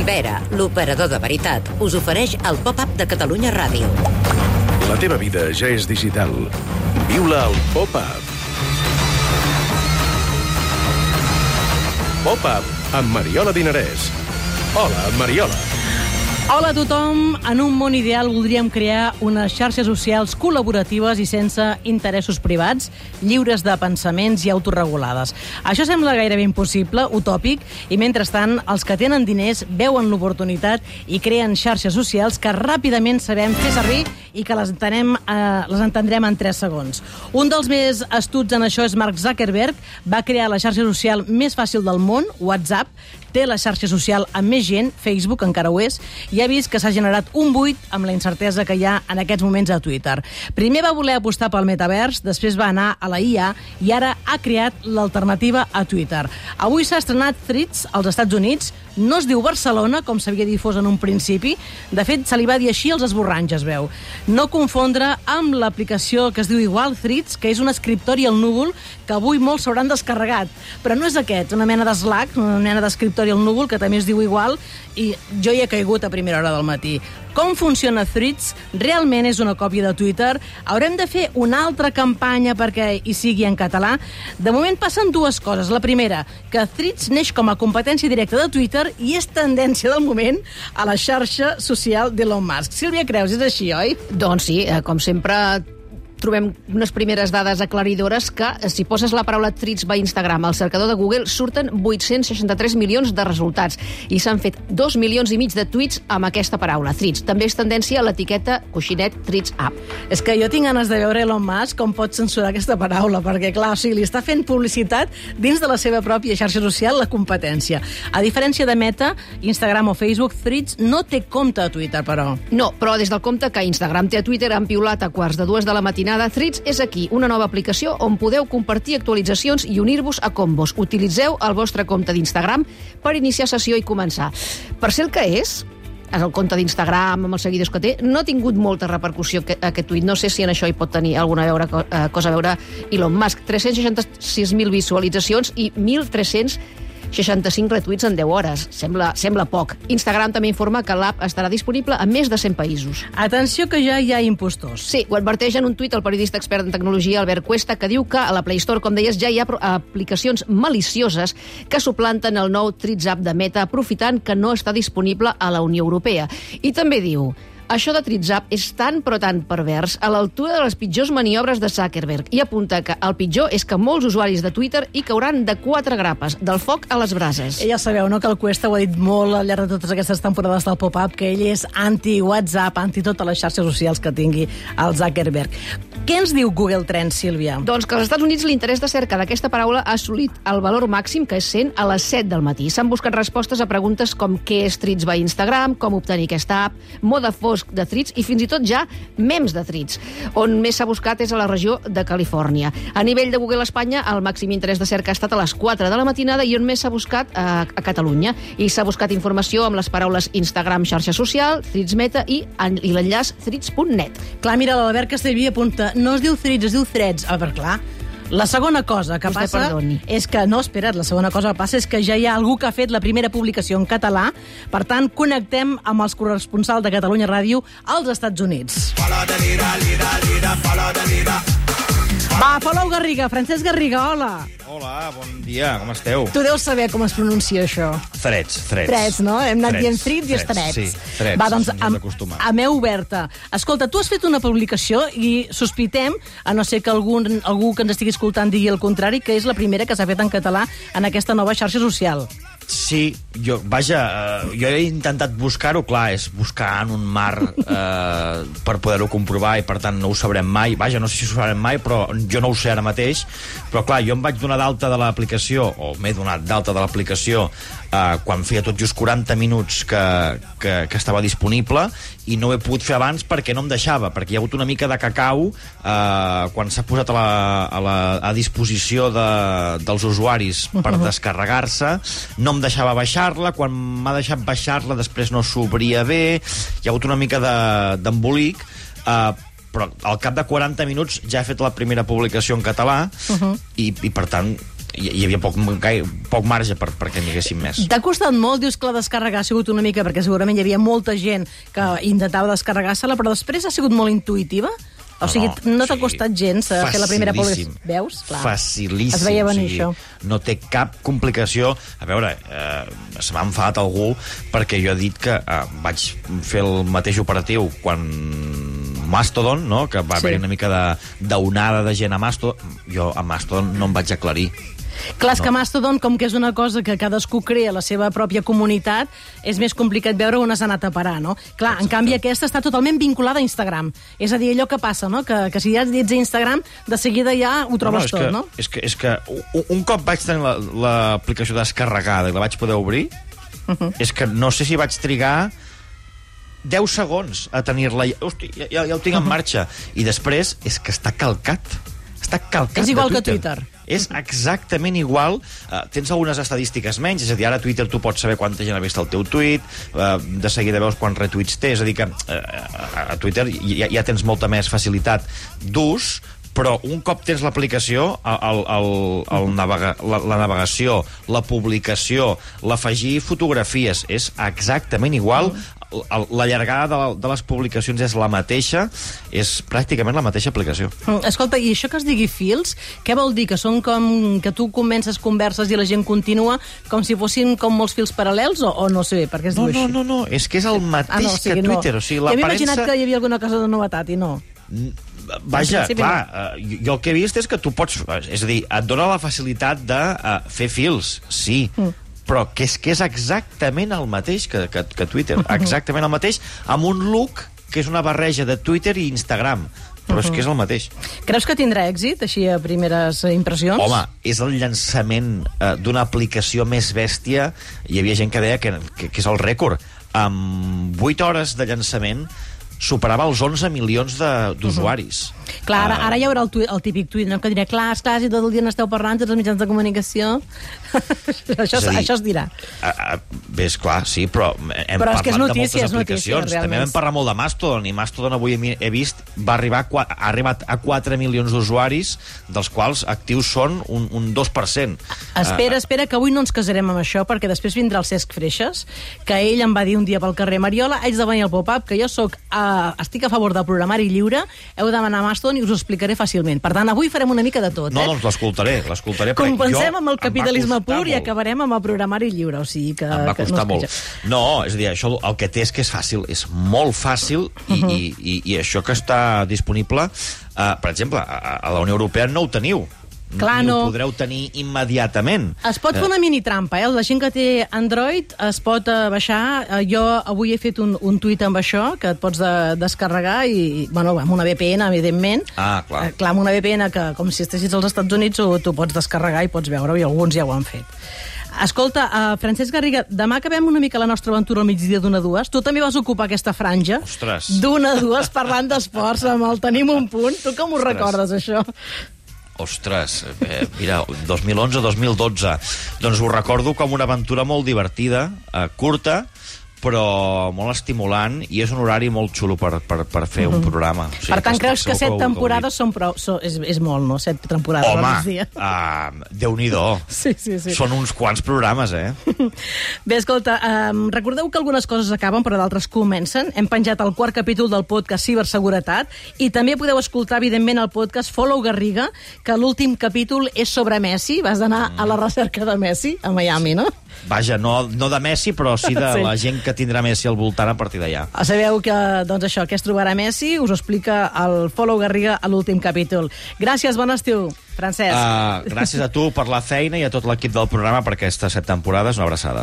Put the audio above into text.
Vera, l'operador de veritat, us ofereix el pop-up de Catalunya Ràdio. La teva vida ja és digital. Viu-la al pop-up. Pop-up amb Mariola Dinarès. Hola, Mariola. Hola a tothom. En un món ideal voldríem crear unes xarxes socials col·laboratives i sense interessos privats, lliures de pensaments i autorregulades. Això sembla gairebé impossible, utòpic, i mentrestant els que tenen diners veuen l'oportunitat i creen xarxes socials que ràpidament sabem fer servir i que les, entenem, eh, les entendrem en 3 segons. Un dels més astuts en això és Mark Zuckerberg. Va crear la xarxa social més fàcil del món, WhatsApp, té la xarxa social amb més gent, Facebook encara ho és, i ha vist que s'ha generat un buit amb la incertesa que hi ha en aquests moments a Twitter. Primer va voler apostar pel metavers, després va anar a la IA i ara ha creat l'alternativa a Twitter. Avui s'ha estrenat Threads als Estats Units, no es diu Barcelona, com s'havia difós en un principi. De fet, se li va dir així als esborranys, es veu. No confondre amb l'aplicació que es diu igual, Threads, que és un escriptori al núvol que avui molts s'hauran descarregat. Però no és aquest, una mena de Slack, una mena d'escriptori al núvol, que també es diu igual, i jo hi he caigut a primera hora del matí. Com funciona Threads? Realment és una còpia de Twitter? Haurem de fer una altra campanya perquè hi sigui en català? De moment passen dues coses. La primera, que Threads neix com a competència directa de Twitter i és tendència del moment a la xarxa social d'Elon Musk. Sílvia Creus, és així, oi? Doncs sí, eh, com sempre trobem unes primeres dades aclaridores que, eh, si poses la paraula Threads by Instagram al cercador de Google, surten 863 milions de resultats i s'han fet 2 milions i mig de tuits amb aquesta paraula, Threads. També és tendència a l'etiqueta coixinet Threads App. És que jo tinc ganes de veure Elon Musk com pot censurar aquesta paraula, perquè, clar, o sigui, li està fent publicitat dins de la seva pròpia xarxa social, la competència. A diferència de Meta, Instagram o Facebook, Threads no té compte a Twitter, però. No, però des del compte que Instagram té a Twitter han piulat a quarts de dues de la matinada, Threads és aquí, una nova aplicació on podeu compartir actualitzacions i unir-vos a combos. Utilitzeu el vostre compte d'Instagram per iniciar sessió i començar. Per ser el que és, el compte d'Instagram amb els seguidors que té, no ha tingut molta repercussió que- aquest tuit. No sé si en això hi pot tenir alguna veure, eh, cosa a veure Elon Musk. 366.000 visualitzacions i 1.365 retuits en 10 hores. Sembla, sembla poc. Instagram també informa que l'app estarà disponible a més de 100 països. Atenció que ja hi ha impostors. Sí, ho adverteix en un tuit el periodista expert en tecnologia Albert Cuesta, que diu que a la Play Store, com deies, ja hi ha aplicacions malicioses que suplanten el nou Threads App de Meta, aprofitant que no està disponible a la Unió Europea. I també diu això de Tritzap és tan però tan pervers a l'altura de les pitjors maniobres de Zuckerberg i apunta que el pitjor és que molts usuaris de Twitter hi cauran de quatre grapes, del foc a les brases. Ja sabeu, no?, que el Cuesta ho ha dit molt al llarg de totes aquestes temporades del pop-up, que ell és anti-WhatsApp, anti totes les xarxes socials que tingui el Zuckerberg. Què ens diu Google Trends, Sílvia? Doncs que als Estats Units l'interès de cerca d'aquesta paraula ha assolit el valor màxim, que és 100, a les 7 del matí. S'han buscat respostes a preguntes com què és Treats by Instagram, com obtenir aquesta app, mode fosc de Treats i fins i tot ja memes de Treats. On més s'ha buscat és a la regió de Califòrnia. A nivell de Google Espanya, el màxim interès de cerca ha estat a les 4 de la matinada i on més s'ha buscat a, a Catalunya. I s'ha buscat informació amb les paraules Instagram xarxa social, Treats Meta i, i l'enllaç treats.net. Clar, mira, l'Albert Castellví apunta, no es diu Threads, es diu Threads. A veure, clar, la segona cosa que Vostè passa perdoni. és que, no, espera't, la segona cosa que passa és que ja hi ha algú que ha fet la primera publicació en català, per tant, connectem amb els corresponsals de Catalunya Ràdio als Estats Units. Va, Palau Garriga, Francesc Garriga, hola. Hola, bon dia, com esteu? Tu deus saber com es pronuncia això. Threads, threads. Threads, no? Hem anat Threads, dient Threads i és Threads. Sí, threads, Va, doncs, d'acostumar. a meu oberta. Escolta, tu has fet una publicació i sospitem, a no ser que algun, algú que ens estigui escoltant digui el contrari, que és la primera que s'ha fet en català en aquesta nova xarxa social. Sí, jo, vaja, eh, jo he intentat buscar-ho, clar, és buscar en un mar eh, per poder-ho comprovar i per tant no ho sabrem mai. Vaja, no sé si ho sabrem mai, però jo no ho sé ara mateix. Però clar, jo em vaig donar d'alta de l'aplicació, o m'he donat d'alta de l'aplicació eh, quan feia tot just 40 minuts que, que, que estava disponible i no ho he pogut fer abans perquè no em deixava, perquè hi ha hagut una mica de cacau eh, quan s'ha posat a, la, a, la, a disposició de, dels usuaris per descarregar-se, no em deixava baixar-la, quan m'ha deixat baixar-la després no s'obria bé, hi ha hagut una mica de- d'embolic, eh, però al cap de 40 minuts ja he fet la primera publicació en català i, i per tant hi, hi havia poc, poc marge per, perquè n'hi haguessin més. T'ha costat molt, dius que la descàrrega ha sigut una mica, perquè segurament hi havia molta gent que intentava descarregar-se-la, però després ha sigut molt intuïtiva? O sigui, no, no t'ha costat gens eh, fer la primera publicació? Veus? Clar. Facilíssim. Es veia o venir sigui, això. No té cap complicació. A veure, eh, se m'ha enfadat algú perquè jo he dit que eh, vaig fer el mateix operatiu quan Mastodon, no? que va Sí. haver-hi una mica d'onada de, de gent a Mastodon. Jo a Mastodon no em vaig aclarir. Clar, és que Mastodon, com que és una cosa que cadascú crea la seva pròpia comunitat, és més complicat veure on has anat a parar, no? Clar, en canvi aquesta està totalment vinculada a Instagram. És a dir, allò que passa, no? Que, que si ja ets a Instagram, de seguida ja ho trobes és tot, que, no? És que, és que un, un cop vaig tenir la- l'aplicació descarregada i la vaig poder obrir, uh -huh. és que no sé si vaig trigar 10 segons a tenir-la. Hosti, ja, ja, ja ho tinc en marxa. I després és que està calcat. Està calcat És igual de que Twitter. És exactament igual. Uh, tens algunes estadístiques menys, és a dir, ara a Twitter tu pots saber quanta gent ha vist el teu tuit, uh, de seguida veus quants retuits té, és a dir que uh, a Twitter ja, ja tens molta més facilitat d'ús, però un cop tens l'aplicació, el, el, el navega, la, la navegació, la publicació, l'afegir fotografies, és exactament igual. La llargada de, de les publicacions és la mateixa, és pràcticament la mateixa aplicació. Mm, Escolta, i això que es digui fils, què vol dir? Que són com que tu comences converses i la gent continua com si fossin com molts fils paral·lels o, o no sé, perquè es No, diu no, així? no, no, és que és el mateix Ah, no, o sigui, que Twitter. no. O sigui, m'he imaginat que hi havia alguna cosa de novetat i no. Vaja, clar, uh, jo el que he vist és que tu pots... És a dir, et dona la facilitat de uh, fer fils, sí, mm. Però que és que és exactament el mateix que, que, que Twitter, exactament el mateix, amb un look que és una barreja de Twitter i Instagram, però és que és el mateix. Creus que tindrà èxit, així a primeres impressions? Home, és el llançament uh, d'una aplicació més bèstia. Hi havia gent que deia que, que, que és el rècord. Amb 8 hores de llançament superava els 11 milions de- d'usuaris. Uh -huh. Clar, ara, ara hi haurà el, tuit, el típic tuit, no? que diré, clar, esclar, si tot el dia n'esteu parlant, tots els mitjans de comunicació... això, És a dir, això es dirà. Uh, uh, bé, és clar, sí, però hem Però és que és parlat notícia, de moltes notícia, aplicacions. També realment. vam parlar molt de Mastodon, i Mastodon avui he vist va arribar a, ha arribat a 4 milions d'usuaris, dels quals actius són un, un 2%. Espera, Uh, espera, que avui no ens casarem amb això, perquè després vindrà el Cesc Freixas, que ell em va dir un dia pel carrer, Mariola, haig de venir al pop-up, que jo soc, uh, estic a favor del programari lliure, heu de demanar a Mastodon i us ho explicaré fàcilment. Per tant, avui farem una mica de tot, No, eh? doncs l'escoltaré, l'escoltaré. Compensem amb el capitalisme pur i molt. acabarem amb el programari lliure, o sigui que... Em va que costar es molt. queixa. No, és a dir, això el que té és que és fàcil, és molt fàcil, i, Mhm. i, i, i això que està disponible, uh, per exemple, a, a la Unió Europea no ho teniu. Clar, Ni no. ho podreu tenir immediatament. Es pot fer una mini trampa, eh? La gent que té Android es pot eh, baixar. Eh, jo avui he fet un, un tuit amb això, que et pots de, descarregar, i, bueno, amb una VPN, evidentment. Ah, clar. Eh, clar, amb una VPN que, com si estessis als Estats Units, tu pots descarregar i pots veure-ho, i alguns ja ho han fet. Escolta, uh, Francesc Garriga, demà acabem una mica la nostra aventura al migdia d'una a dues. Tu també vas ocupar aquesta franja d'una a dues parlant d'esports amb el Tenim un punt. Tu com ho Ostres. recordes, això? Ostres, eh, mira, 2011-2012. Doncs ho recordo com una aventura molt divertida, eh, curta, però molt estimulant i és un horari molt xulo per, per, per fer un programa. O sigui, per tant, estic creus que set temporades són prou... Són, és, és molt, no? Set temporades Home, uh, Déu-n'hi-do. Sí, sí, sí. Són uns quants programes, eh? Bé, escolta, um, recordeu que algunes coses acaben, però d'altres comencen. Hem penjat el quart capítol del podcast Ciberseguretat i també podeu escoltar, evidentment, el podcast Follow Garriga, que l'últim capítol és sobre Messi. Vas anar a la recerca de Messi a Miami, no? Vaja, no, no de Messi, però sí de Sí. la gent que tindrà Messi al voltant a partir d'allà. Sabeu que, doncs això, que es trobarà Messi, us ho explica el Follow Garriga a l'últim capítol. Gràcies, bon estiu, Francesc. Uh, gràcies a tu per la feina i a tot l'equip del programa per aquestes set temporades. Una abraçada.